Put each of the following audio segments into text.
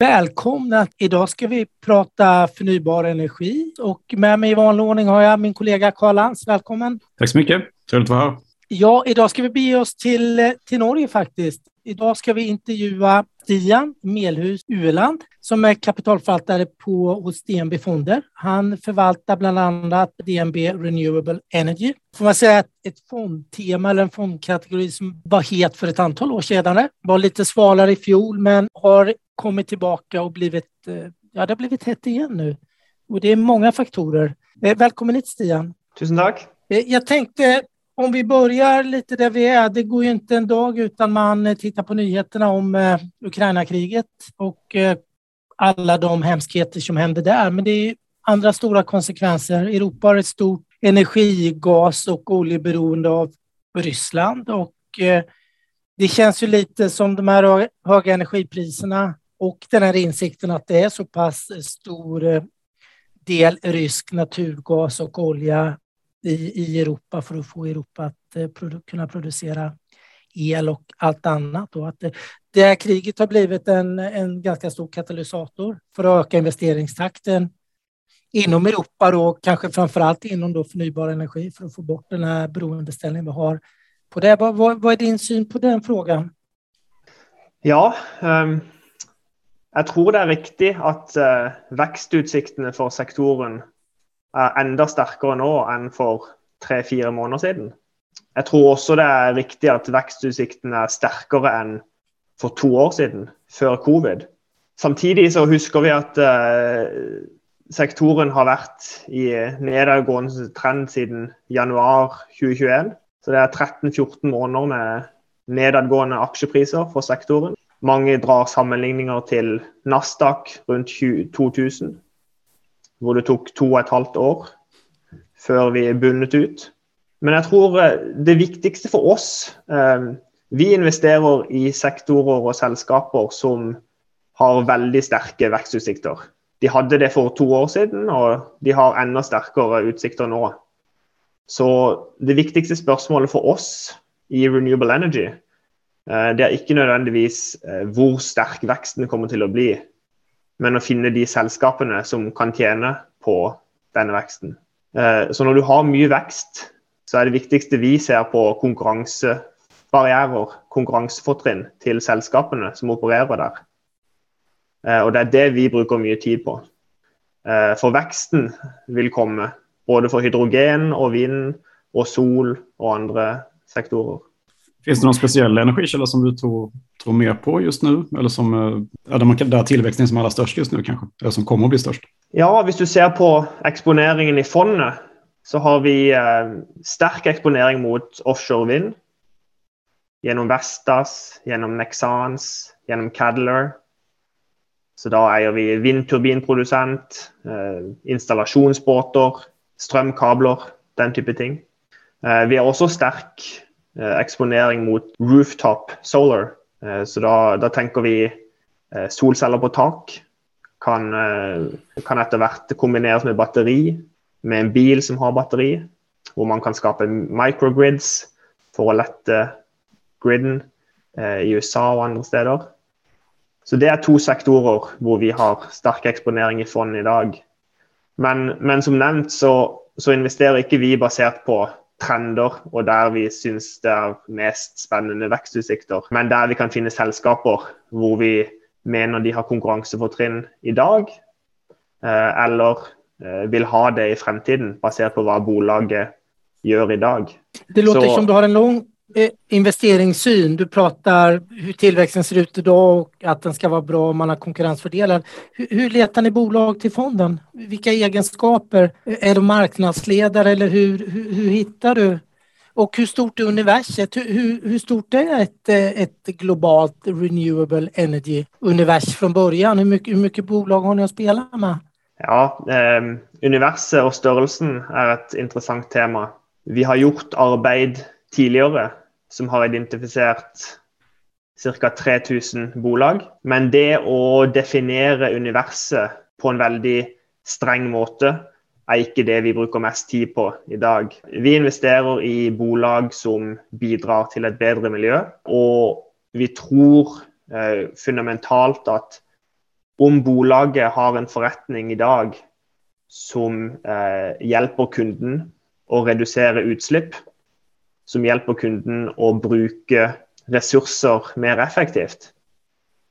Välkomna! Idag ska vi prata förnybar energi och med mig i vanlig ordning har jag min kollega Karl Lantz. Välkommen! Tack så mycket! Trevligt att vara här. Ja, idag ska vi bege oss till, till Norge faktiskt. Idag ska vi intervjua Stian Melhus Ueland som er kapitalforvalter på, hos DNB Fonder. Han forvalter bl.a. annat DNB Renewable Energy. Får man si at Et fondtema eller en fondkategori som var het for et antal år siden, Var litt svalare i fjol men har kommet tilbake og blivit, eh, ja, det har blivit hett igjen nu. Og det er mange faktorer. Velkommen välkommen hit Stian. Tusen takk. Jeg jag tänkte om vi börjar lite där vi är. Det går ju inte en dag utan man tittar på nyheterna om eh, Ukraina-kriget och eh, alla de hemskheter som händer där. Men det är andra stora konsekvenser. Europa har ett stort energi-, gas och oljeberoende av Ryssland och eh, det känns ju lite som de här höga energipriserna och den här insikten att det är så pass stor eh, del rysk naturgas och olja i, i Europa för att få Europa att eh, produ kunna producera el och allt annat. Och att det, det här kriget har blivit en, en ganska stor katalysator för att öka investeringstakten inom Europa då, kanske framförallt inom då förnybar energi för att få bort den här beroendeställningen vi har på det. Vad, vad är din syn på den frågan? Ja, um, jeg tror det er riktig at uh, vekstutsiktene for sektoren enda sterkere nå enn for tre-fire måneder siden. Jeg tror også det er riktig at vekstutsiktene er sterkere enn for to år siden, før covid. Samtidig så husker vi at uh, sektoren har vært i nedadgående trend siden januar 2021. Så det er 13-14 måneder med nedadgående aksjepriser for sektoren. Mange drar sammenligninger til Nasdaq rundt 2000, hvor det tok to og et halvt år før vi er bundet ut. Men jeg tror eh, det viktigste for oss eh, Vi investerer i sektorer og selskaper som har veldig sterke vekstutsikter. De hadde det for to år siden, og de har enda sterkere utsikter nå. Så det viktigste spørsmålet for oss i Renewable Energy Eh, det er ikke nødvendigvis hvor sterk veksten kommer til å bli, men å finne de selskapene som kan tjene på denne veksten. Eh, så når du har mye vekst, så er det viktigste vi ser på konkurransebarrierer, konkurransefortrinn til selskapene som opererer der. Og det er det vi bruker mye tid på. For veksten vil komme både for hydrogen og vind og sol og andre sektorer. Fins det noen spesielle energikilder som du tror, tror mer på just nu? Eller som, er det man, der tillväxten är som allra störst just nu kanske? Eller som kommer att bli störst? Ja, hvis du ser på eksponeringen i fondet, så har vi eh, sterk eksponering mot offshore vind. Gjennom Vestas, gjennom Nexans, gjennom Cadler. Så da eier vi vindturbinprodusent, eh, installasjonsbåter, strømkabler, den type ting. Eh, vi har også sterk Eh, eksponering mot rooftop solar. Eh, så da, da tenker vi eh, solceller på tak. Kan, kan etter hvert kombineres med batteri, med en bil som har batteri. Hvor man kan skape microgrids for å lette griden i USA og andre steder. Så det er to sektorer hvor vi har sterk eksponering i fond i dag. Men, men som nevnt så, så investerer ikke vi basert på trender, og der vi syns det er mest spennende vekstutsikter. Men der vi kan finne selskaper hvor vi mener de har konkurransefortrinn i dag, eh, eller eh, vil ha det i fremtiden, basert på hva bolaget gjør i dag. Det låter Så, som du har en lang investeringssyn. Du pratar hur tillväxten ser ut idag och att den ska vara bra om man har konkurrensfördelar. Hur, hur letar ni bolag till fonden? Vilka egenskaper? Är du marknadsledare eller hur, hur, hur hittar du? Och hur stort är universet? Hur, hur, stort är ett, ett globalt renewable energy-univers från början? Hur mycket, hur mycket bolag har ni att spela med? Ja, eh, universet og størrelsen er et interessant tema. Vi har gjort arbeid tidligere som har identifisert ca. 3000 bolag. Men det å definere universet på en veldig streng måte er ikke det vi bruker mest tid på i dag. Vi investerer i bolag som bidrar til et bedre miljø, og vi tror eh, fundamentalt at om bolaget har en forretning i dag som eh, hjelper kunden å redusere utslipp, som hjelper kunden å bruke ressurser mer effektivt.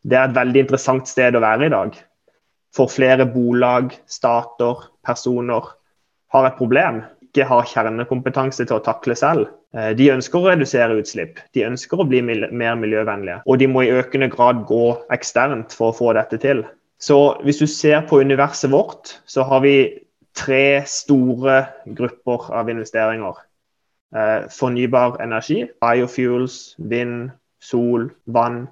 Det er et veldig interessant sted å være i dag. For flere bolag, stater, personer har et problem, ikke har kjernekompetanse til å takle selv. Eh, de ønsker å redusere utslipp, de ønsker å bli mer miljøvennlige. Og de må i økende grad gå eksternt for å få dette til. Så hvis du ser på universet vårt, så har vi tre store grupper av investeringer. Eh, fornybar energi, biofuels, vind, sol, vann.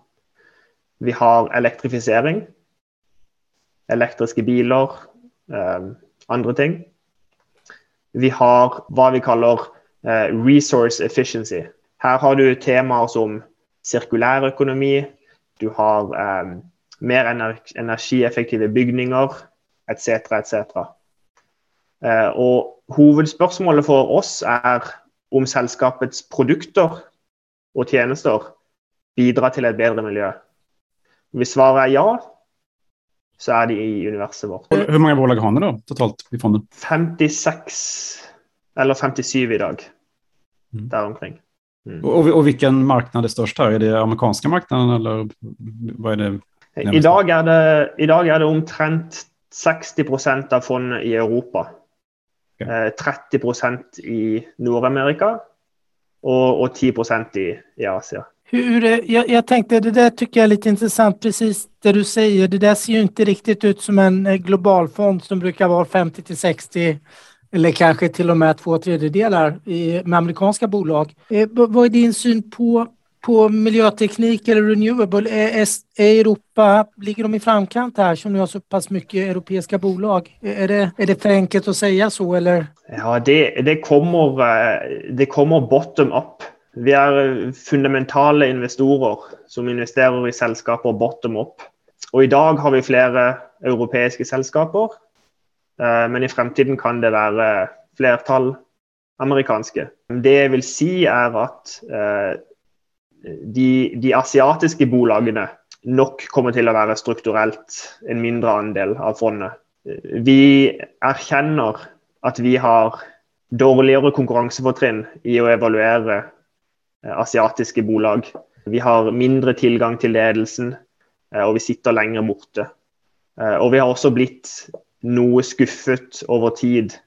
Vi har elektrifisering. Elektriske biler, eh, andre ting. Vi har hva vi kaller eh, resource efficiency. Her har du temaer som sirkulær økonomi, du har mer energieffektive bygninger etc. etc. Og hovedspørsmålet for oss er om selskapets produkter og tjenester bidrar til et bedre miljø. Hvis svaret er ja, så er de i universet vårt. Hvor mange bolag har dere totalt i fondet? 56 eller 57 i dag. Mm. Der omkring. Mm. Og, og, hvilken marked er størst her? Er det amerikanske markedet, eller hva er det? I dag er det, I dag er det omtrent 60% av fondet i Europa. Okay. 30 eh, i Nord-Amerika og, og 10 i, i Asia. Hur, jag, jag, tänkte, det där tycker jag är lite intressant, precis det du säger. Det där ser ju inte riktigt ut som en global globalfond som brukar vara 50 till 60 eller kanske till och med två tredjedelar i, med amerikanska bolag. Eh, vad är din syn på, på miljöteknik eller renewable? Är, är Europa, ligger de i framkant här som nu har så pass mycket europeiska bolag? Är det, är det för enkelt att säga så eller? Ja, det, det, kommer, eh, det kommer bottom up. Vi er fundamentale investorer som investerer i selskaper bottom up. Og i dag har vi flere europeiske selskaper, eh, men i fremtiden kan det være flertall amerikanske. Det jeg vil si, er at eh, de, de asiatiske bolagene nok kommer til å være strukturelt en mindre andel av fondet. Vi erkjenner at vi har dårligere konkurransefortrinn i å evaluere Eh, asiatiske bolag. Vi har mindre tilgang til ledelsen, eh, og vi sitter lenger borte. Eh, og vi har også blitt noe skuffet over tid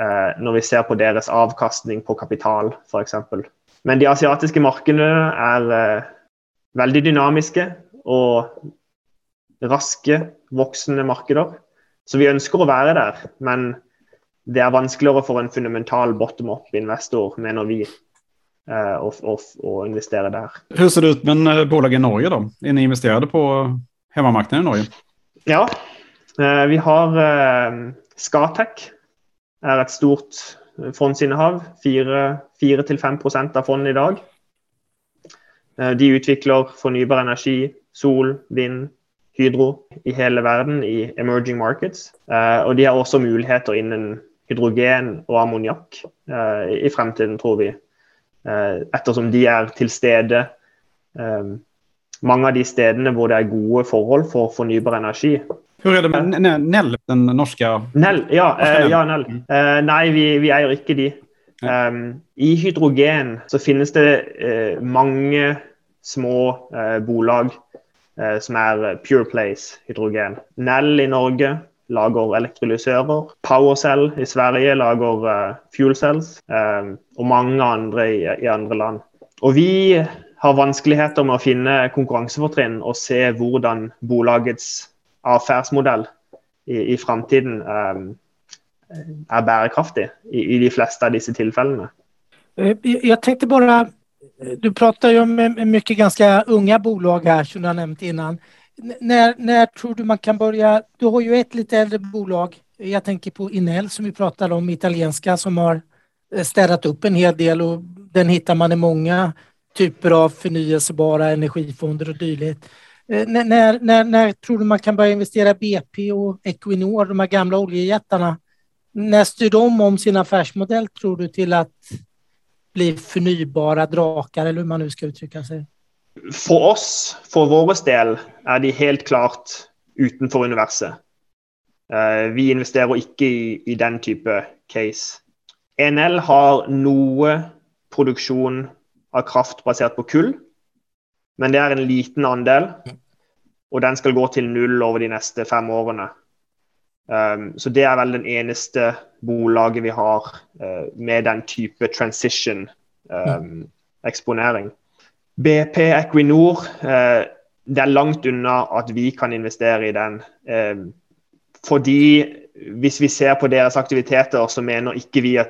når vi ser på deres avkastning på kapital, f.eks. Men de asiatiske markedene er veldig dynamiske og raske, voksende markeder. Så vi ønsker å være der, men det er vanskeligere for en fundamental bottom up-investor, mener vi, å, å, å, investere der. Hvordan ser det ut med en bolag i Norge da? Er ni investerte på hjemmemarkedet i Norge? Ja, eh, vi har eh, Skatec. er et stort fondsinnehav. 4-5% av fondet i dag. De utvikler fornybar energi, sol, vind, hydro i hele verden i emerging markets. Og de har også muligheter innen hydrogen og ammoniakk i fremtiden, tror vi. Eh, ettersom de er til stede eh, mange av de stedene hvor det er gode forhold for fornybar energi. Hvordan er det med Nell, den norske? Nell, ja, eh, ja Nell. nei, vi, vi, eier ikke de. Um, I hydrogen så finnes det uh, mange små uh, bolag uh, som er Pure Place hydrogen. Nell i Norge, lager elektrolysører. PowerCell i Sverige lager uh, fuel cells, uh, og mange andre i, i, andre land. Og vi har vanskeligheter med å finne konkurransefortrinn og se hvordan bolagets atferdsmodell i, i framtiden um, er bærekraftig i, i, de fleste av disse tilfellene. Jeg tenkte bare, Du prater jo om mye ganske unge bolag her, som du har nevnt innan Når, når tror du man kan börja? Du har jo et litt eldre bolag. jeg tenker på Inel som vi pratet om, italienska, som har eh, städat upp en hel del og den hittar man i mange typer av förnyelsebara energifonder og dylikt. Eh, när, när, när tror du man kan börja investera BP och Equinor, de här gamla oljejättarna? När styr de om sin affärsmodell tror du till att bli förnybara drakar eller hur man nu ska uttrycka sig? For oss, for vår del, er de helt klart utenfor universet. Uh, vi investerer ikke i, i, den type case. NL har noe produksjon av kraft basert på kull, men det er en liten andel. Og den skal gå til null over de neste fem årene. Um, så det er vel den eneste bolaget vi har uh, med den type transition-eksponering. Um, BP Equinor uh, det er langt unna at vi kan investere i den. Um, fordi hvis vi ser på deres aktiviteter, så mener ikke vi at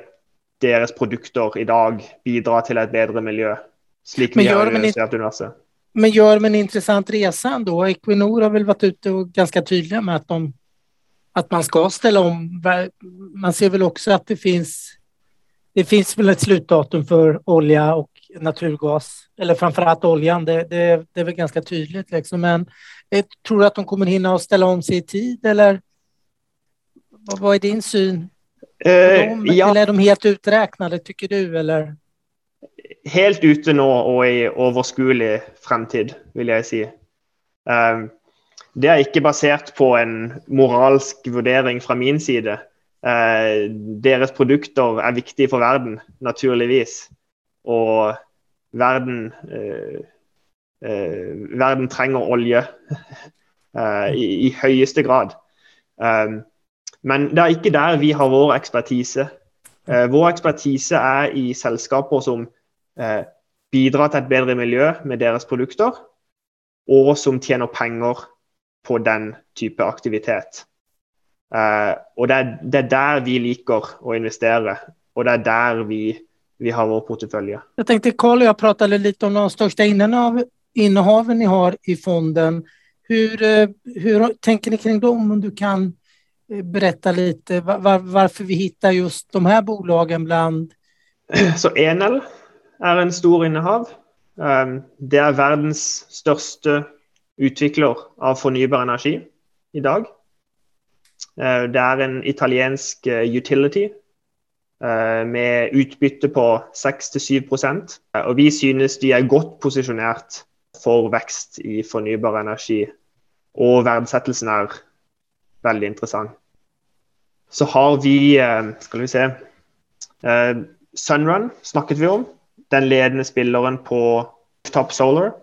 deres produkter i dag bidrar til et bedre miljø. Slik vi har investert universet. Men gjør de en intressant resa ändå? Equinor har vel vært ute og ganske tydliga med at, de, att man skal ställa om. Man ser vel også at det finns det finns väl ett slutdatum for olja og naturgas, eller framförallt oljan, det, det, det är väl ganska tydligt. Liksom. Men jag tror att de kommer hinna att ställa om sig i tid, eller vad, vad är din syn? Uh, ja. Eller er de helt uträknade, tycker du? Eller? Helt ute nå og i overskuelig fremtid, vil jeg si. Um, det er ikke basert på en moralsk vurdering fra min side. Uh, deres produkter er viktige for verden, naturligvis. Og verden uh, uh, Verden trenger olje i, i, høyeste grad. Um, men det er ikke der vi har vår ekspertise. Vår ekspertise er i selskaper som bidrar til et bedre miljø med deres produkter, og som tjener penger på den type aktivitet. Uh, og det er, det er, der vi liker å investere, og det er der vi, vi har vår portefølje. Jeg tenkte Carl og jeg pratet litt om de største innehavene dere har i fonden. Hvordan tenker dere kring dem, om du kan berette litt var, hvorfor vi hittar just de her bolagen blant Så Enel er en stor innehav. Um, det er verdens største utvikler av fornybar energi i dag. Eh, det er en italiensk eh, utility eh, med utbytte på 6-7% Og vi synes de er godt posisjonert for vekst i fornybar energi. Og verdsettelsen er veldig interessant. Så har vi Skal vi se Sunrun snakket vi om. Den ledende spilleren på Top Solar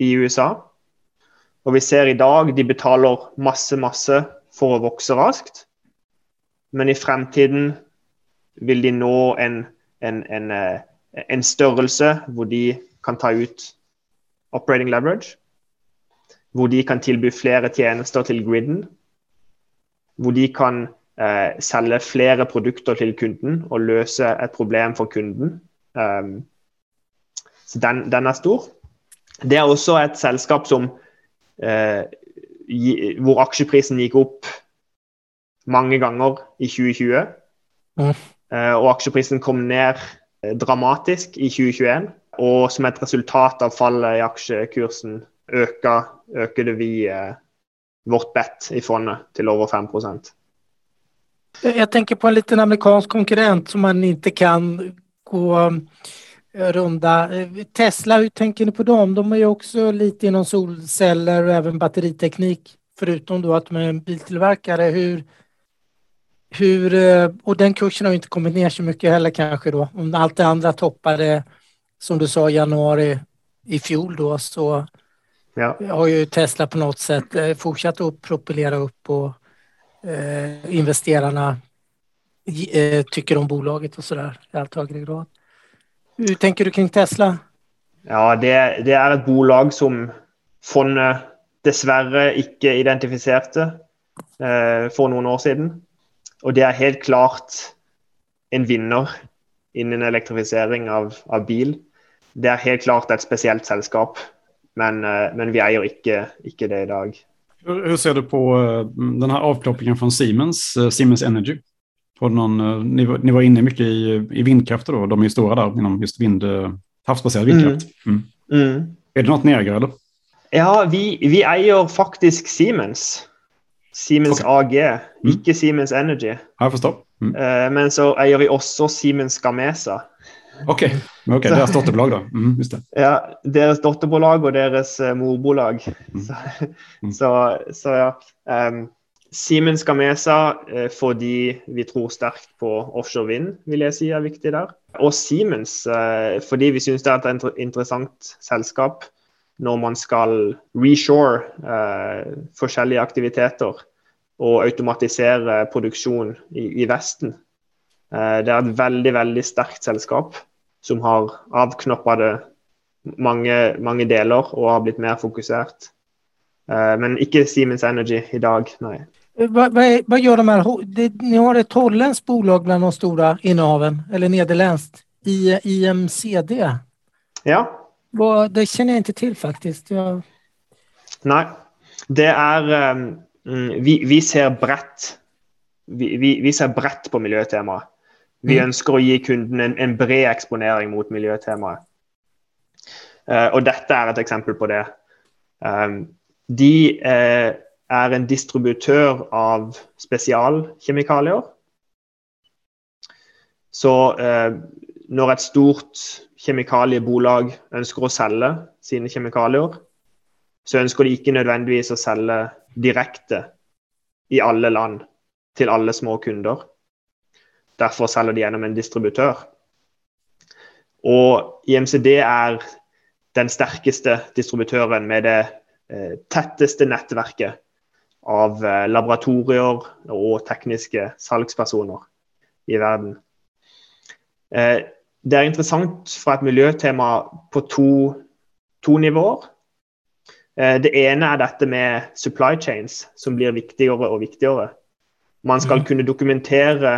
i USA. Og vi ser i dag de betaler masse, masse for å vokse raskt. Men i fremtiden vil de nå en, en, en, eh, en størrelse hvor de kan ta ut operating leverage. Hvor de kan tilby flere tjenester til griden. Hvor de kan eh, selge flere produkter til kunden og løse et problem for kunden. Um, så den, den, er stor. Det er også et selskap som eh, hvor aksjeprisen gikk opp mange ganger i 2020. Mm. Eh, og aksjeprisen kom ned eh, dramatisk i 2021. Og som et resultat av fallet i aksjekursen øker det vi eh, vårt bet i fondet til over 5 Jeg tenker på en liten amerikansk konkurrent som man ikke kan gå runda. Tesla, hur tänker ni på dem? De är ju också lite inom solceller och även batteriteknik, förutom då att de är en biltillverkare. Hur, hur, eh, och den kursen har inte kommit ner så mycket heller kanske då. Om allt det andra toppade, som du sa, i januari i fjol då, så ja. har ju Tesla på något sätt eh, fortsatt att propellera upp och eh, investerarna eh, tycker om bolaget och sådär i allt högre grad. Hur tenker du kring Tesla? Ja, det, det er et bolag som fondet dessverre ikke identifiserte eh, for noen år siden. Og det er helt klart en vinner innen elektrifisering av, av bil. Det er helt klart et spesielt selskap, men, eh, men vi eier ikke, ikke, det i dag. Hur ser du på uh, den här avknoppningen från Siemens, uh, Siemens Energy? På någon, uh, ni, var, ni var inne mycket i, i vindkraft då, de är ju stora där inom just vind, havsbaserad vindkraft. Mm. Mm. Mm. Är det något ni äger eller? Ja, vi, vi eier faktisk Siemens. Siemens okay. AG, mm. ikke Siemens Energy. Jeg forstår. Mm. Men så eier vi også Siemens Gamesa. Ok, okay deres dotterbolag, da. Mm, det. Ja, deres dotterbolag og deres uh, morbolag. Mm. Så, mm. så, så, ja. Um, Siemens Gamesa seg fordi vi tror sterkt på offshore vind, vil jeg si er viktig der. Og Siemens uh, fordi vi syns det er et interessant selskap når man skal reshore forskjellige aktiviteter og automatisere produksjon i, i Vesten. Eh, det er et veldig, veldig sterkt selskap som har avknoppa det mange, mange, deler og har blitt mer fokusert. Eh, men ikke Siemens Energy i dag, nei. Hva, hva, hva gjør de her? Dere har et hollandsk bolag blant de store innehavene, eller nederlandsk, IMCD? Ja. Hva, det kjenner jeg ikke til, faktisk. Jeg... Nei. Det er um, vi, vi, ser bredt vi, vi, ser bredt på miljøtemaet. Vi mm. ønsker å gi kunden en, en bred eksponering mot miljøtemaet. Uh, og dette er et eksempel på det. Um, de uh, er en distributør av spesialkjemikalier. Så uh, når et stort kjemikaliebolag ønsker å selge sine kjemikalier, så ønsker de ikke nødvendigvis å selge direkte i alle land til alle små kunder. Derfor selger de gjennom en distributør. Og IMCD er den sterkeste distributøren med det eh, tetteste nettverket av eh, laboratorier og tekniske salgspersoner i verden. Eh, det er interessant fra et miljøtema på to, to nivåer. Det ene er dette med supply chains, som blir viktigere og viktigere. Man skal mhm. kunne dokumentere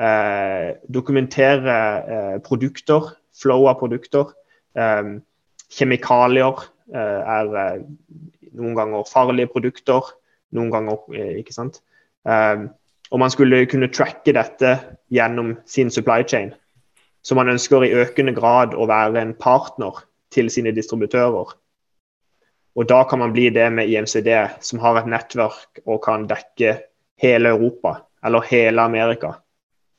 eh, dokumentere eh, produkter, flow av produkter. Eh, kjemikalier eh, er eh, noen ganger farlige produkter, noen ganger ikke sant. og man skulle kunne tracke dette gjennom sin supply chain. Så man ønsker i økende grad å være en partner til sine distributører. Og da kan man bli det med IMCD, som har et nettverk og kan dekke hele Europa eller hele Amerika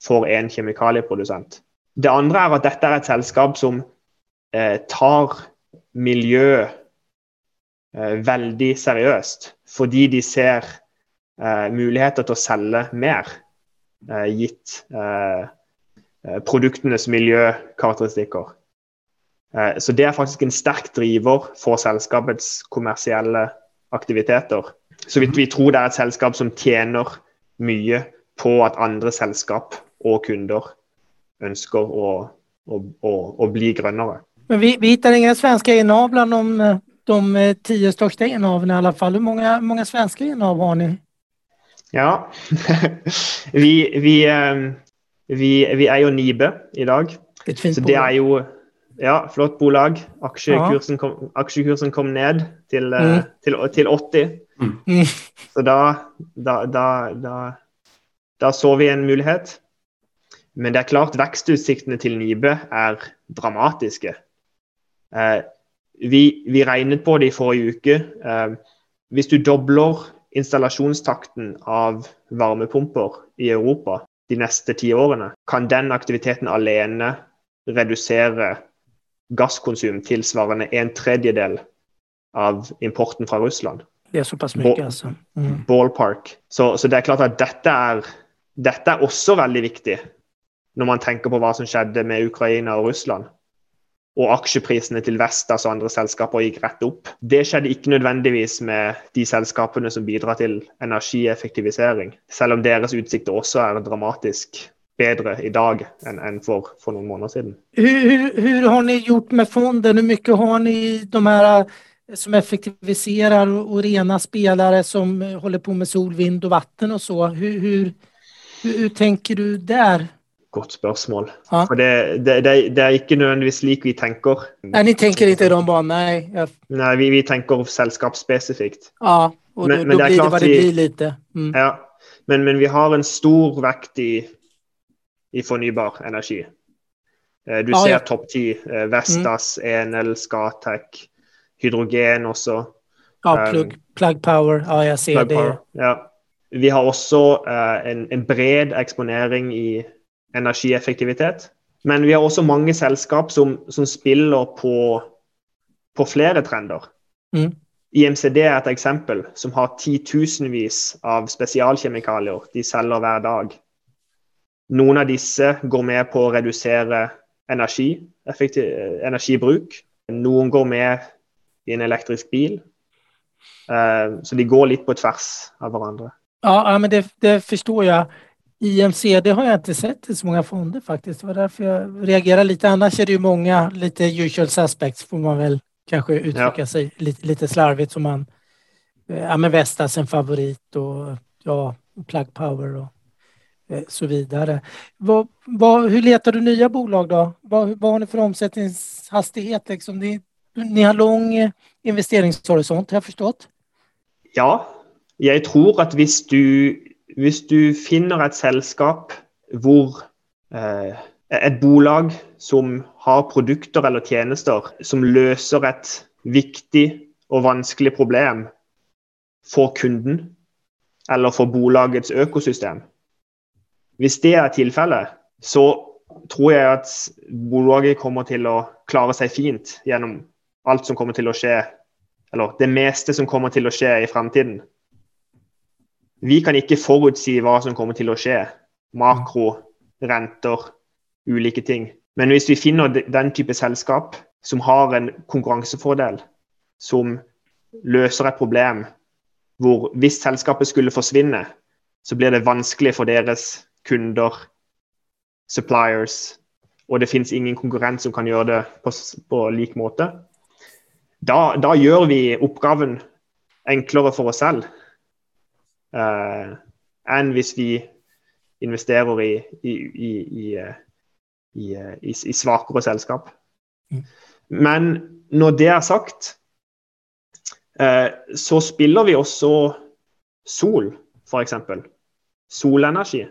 for en kjemikalieprodusent. Det andre er at dette er et selskap som eh, tar miljø eh, veldig seriøst, fordi de ser eh, muligheter til å selge mer, eh, gitt eh, eh, produktenes miljøkarakteristikker. Så det er faktisk en sterk driver for selskapets kommersielle aktiviteter. Så vi, vi tror det er et selskap som tjener mye på at andre selskap og kunder ønsker å, å, å, å bli grønnere. Men vi, vi hittar ingen svenska innehav bland de, de tio största innehaven i alla fall. Hur många, många svenska innehav har ni? Ja, vi, vi, ehm, vi, vi er jo Nibe i dag. Et fint så det er jo ja, flott bolag. Aksjekursen kom, aksjekursen kom ned til, eh, mm. til, til 80. Mm. Så da, da, da, da, da så vi en mulighet. Men det er klart vekstutsiktene til Nibe er dramatiske. Eh, vi, vi, regnet på det i forrige uke. Eh, hvis du dobler installasjonstakten av varmepumper i Europa de neste ti årene, kan den aktiviteten alene redusere gasskonsum tilsvarende en tredjedel av importen fra Russland. Det er såpass mye, altså. Mm. Ballpark. Så, så, det er klart at dette er, dette er også veldig viktig når man tenker på hva som skjedde med Ukraina og Russland. Og aksjeprisene til Vestas og andre selskaper gikk rett opp. Det skjedde ikke nødvendigvis med de selskapene som bidrar til energieffektivisering, selv om deres utsikter også er dramatisk bedre i dag enn for, for noen måneder siden. Hvordan har dere gjort med fondet? Hvor mye har dere de her eh, som effektiviserer og rene spillere som holder på med sol, vind og vann og så? Hvordan tenker du der? Godt spørsmål. Ja. For det, det, det, det, er ikke nødvendigvis slik vi tenker. Nei, Ni tenker ikke bare, nei? Ja. Nei, vi, vi, tenker selskapsspesifikt. Ja, og men, da, blir det hva det blir litt. Mm. Ja, men, men, vi har en stor vekt i, i fornybar energi. Eh, du ah, ser ja. topp ti. Eh, Vestas, mm. Enel, Scatec, hydrogen også. Ja, plug, um, plug Power. Ja, jeg ser det. Power. Ja. Vi har også uh, en, en bred eksponering i energieffektivitet. Men vi har også mange selskap som, som spiller på, på, flere trender. Mm. IMCD er et eksempel, som har titusenvis av spesialkjemikalier de selger hver dag. Noen av disse går med på å redusere energi, energibruk. Noen går med i en elektrisk bil. Uh, så de går litt på tvers av hverandre. Ja, men det, det jeg. jag. IMC, det har jag inte sett i så många fonder faktiskt. Det var därför jag reagerar lite. Annars är det ju många, lite usual suspects får man väl kanske uttrycka ja. sig lite, lite slarvigt som man, ja men Vestas en favorit och ja, Plug Power och eh, så vidare. Vad, vad, hur letar du nya bolag då? Vad, vad har ni för omsättningshastighet? Liksom? Ni, ni har lång investeringshorisont har jag förstått? Ja, jeg tror at hvis du, hvis du finner et selskap hvor eh, et bolag som har produkter eller tjenester som løser et viktig og vanskelig problem for kunden eller for bolagets økosystem. Hvis det er tilfellet, så tror jeg at bolaget kommer til å klare seg fint gjennom alt som kommer til å skje, eller det meste som kommer til å skje i fremtiden. Vi kan ikke forutsi hva som kommer til å skje. Makro, renter, ulike ting. Men hvis vi finner den type selskap som har en konkurransefordel, som løser et problem hvor hvis selskapet skulle forsvinne, så blir det vanskelig for deres kunder, suppliers, og det finnes ingen konkurrent som kan gjøre det på, på lik måte, da, da gjør vi oppgaven enklere for oss selv uh, enn hvis vi investerer i, i, i, i svakere selskap. Mm. Men når det er sagt, uh, så spiller vi også sol, f.eks. Solenergi.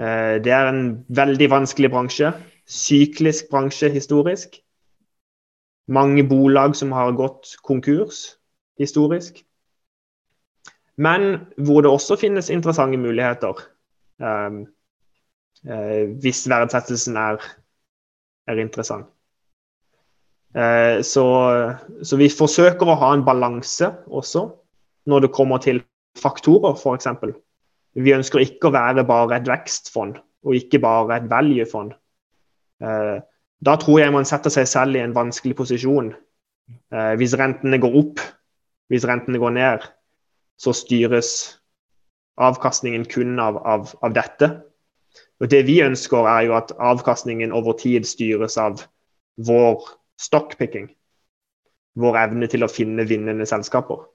Uh, det er en veldig vanskelig bransje. Syklisk bransje historisk. Mange bolag som har gått konkurs historisk men hvor det også finnes interessante muligheter. Um, uh, hvis verdsettelsen er, er interessant. Uh, så, så, vi forsøker å ha en balanse også når det kommer til faktorer, f.eks. Vi ønsker ikke å være bare et vekstfond og ikke bare et value-fond. Uh, da tror jeg man setter seg selv i en vanskelig posisjon. hvis rentene går opp, hvis rentene går ned, så styres avkastningen kun av, av, av, dette. Og Det vi ønsker, er jo at avkastningen over tid styres av vår stockpicking. Vår evne til å finne vinnende selskaper.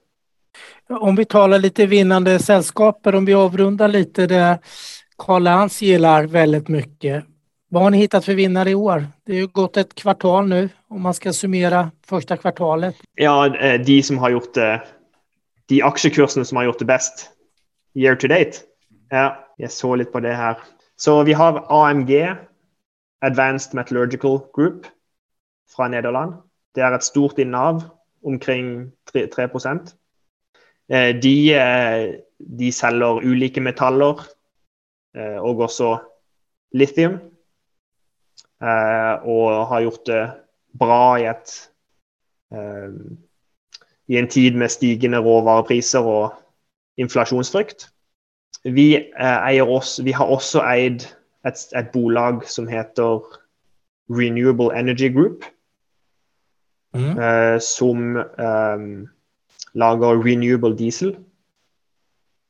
Om vi taler litt vinnende selskaper, om vi avrundar litt det Carl Lantz gillar veldig mye. Hva har ni hittat for vinnere i år? Det er jo gått et kvartal nå, om man skal summere første kvartalet. Ja, eh, de som har gjort det de aksjekursene som har gjort det best year to date. Ja, jeg så litt på det her. Så vi har AMG, Advanced Metallurgical Group, fra Nederland. Det er et stort innehav, omkring 3, 3 eh, de, eh, de, selger ulike metaller eh, og også lithium. Og har gjort det bra i et i en tid med stigende råvarepriser og inflasjonsfrykt. Vi, eh, også, vi har også eid et, et, bolag som heter Renewable Energy Group. Mm. Eh, som eh, lager renewable diesel.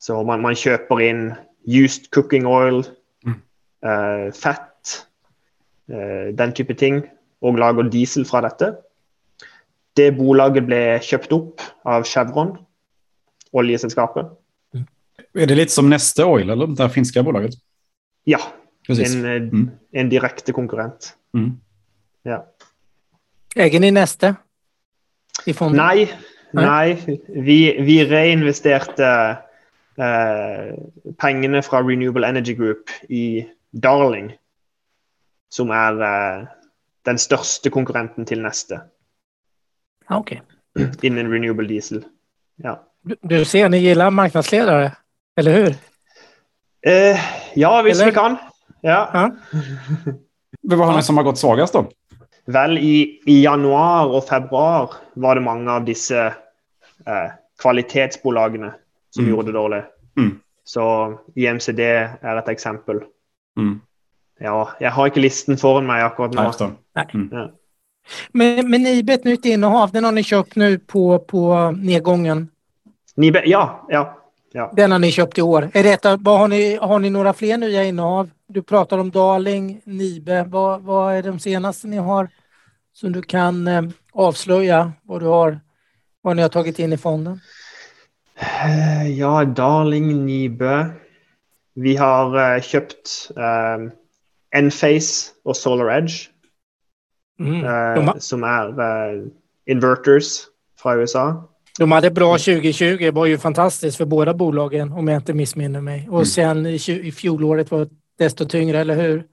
Så man, man, kjøper inn used cooking oil, mm. Eh, fett, eh, den type ting, og lager diesel fra dette. Det bolaget ble kjøpt opp av Chevron, oljeselskapet. Er det litt som Neste Oil, eller det finske bolaget? Ja. En, eh, mm. en direkte konkurrent. Mm. Ja. Egen i Neste? I fondet? Nei. Nei. Vi, vi reinvesterte eh, pengene fra Renewable Energy Group i Darling, som er eh, den største konkurrenten til Neste. Ok. Innen renewable diesel. Ja. Du, du ser, ni gillar marknadsledare, eller hur? Eh, ja, hvis eller? vi kan. Ja. ja. Vad har ni som har gått svagast då? Vel, i, i januar og februar var det mange av disse eh, kvalitetsbolagene som Mm. gjorde det dårlig. Mm. Så IMCD er et eksempel. Mm. Ja, jeg har ikke listen foran meg akkurat Ja, nå. Nei, förstår. Men, men ett nytt innehav, den har ni kjøpt nå på, på nedgangen? Nibe, ja, ja. ja. Den har ni kjøpt i år. Är det har, ni, har ni några fler nya innehav? Du pratar om Darling, Nibe. Hva, hva er de senaste ni har som du kan eh, avslöja vad du har, vad ni har tagit in i fonden? Eh, Ja, Darling Nibe. Vi har uh, kjøpt uh, Enphase og Solar Edge, Mm. eh, som er eh, inverters fra USA. de hade bra 2020, det var ju fantastiskt för båda bolagen om jag inte missminner mig. Och Mm. sen i, fjoråret var fjolåret var desto tyngre, eller hur?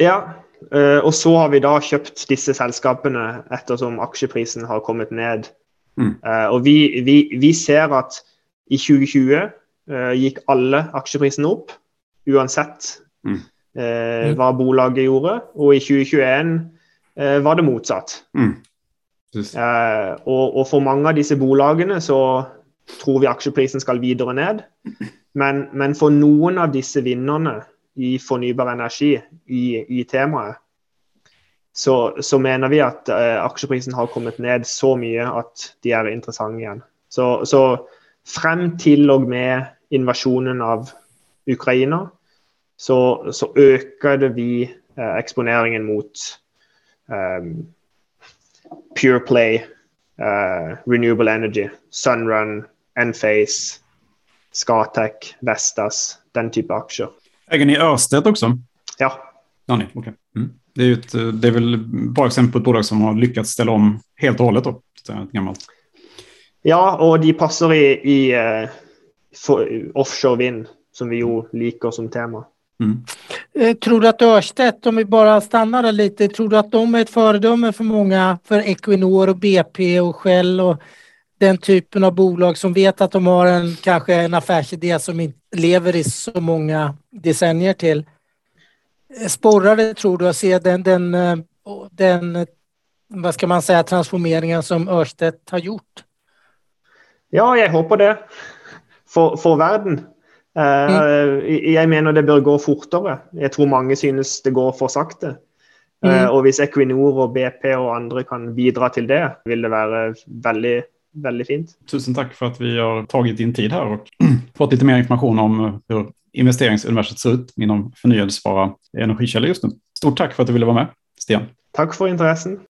Ja, eh, og så har vi da kjøpt disse selskapene ettersom aksjeprisen har kommet ned. Mm. Eh, og vi, vi, vi ser at i 2020 eh, gikk alle aksjeprisene opp, uansett Mm. eh, Mm. hva bolaget gjorde. Og i 2021 eh, var det motsatt. Mm. Eh, og, og for mange av disse bolagene så tror vi aksjeprisen skal videre ned. Men, men for noen av disse vinnerne i fornybar energi i, i temaet, så, så mener vi at eh, aksjeprisen har kommet ned så mye at de er interessante igjen. Så, så frem til og med invasjonen av Ukraina, så, så øker det vi eh, eksponeringen mot eh, Pure Play, uh, Renewable Energy, Sunrun, Enphase, Scatec, Vestas, den type aksjer. Äger ni Ørsted også? Ja. Ja, okej. Mm. Det er eh, det er vel bara eksempel på et bolag som har lyckats stelle om helt og här, ja, og de passer i, i uh, for, offshore vind, som vi jo liker som tema. Mm. Eh, Tror du at Örstedt, om vi bare stannar där lite, tror du at de er et föredöme for mange, for Equinor og BP og Shell og den typen av bolag som vet at de har en kanskje en affärsidé som ikke lever i så mange decennier til? Eh, Sporrar det tror du å se den, den, eh, den, hva skal man si, transformeringen som Ørstedt har gjort? Ja, jeg håper det. For, for verden. Eh, Jeg mener det bør gå fortere. Jeg tror mange synes det går for sakte. Eh, Mm. og hvis Equinor og BP og andre kan bidra til det, vil det være veldig, veldig fint. Tusen takk for at vi har tatt din tid her og fått litt mer informasjon om eh, hur investeringsuniverset ser ut inom fornyelsesbare energikilder just nu. Stort takk for at du ville være med, Stian. Takk for interessen.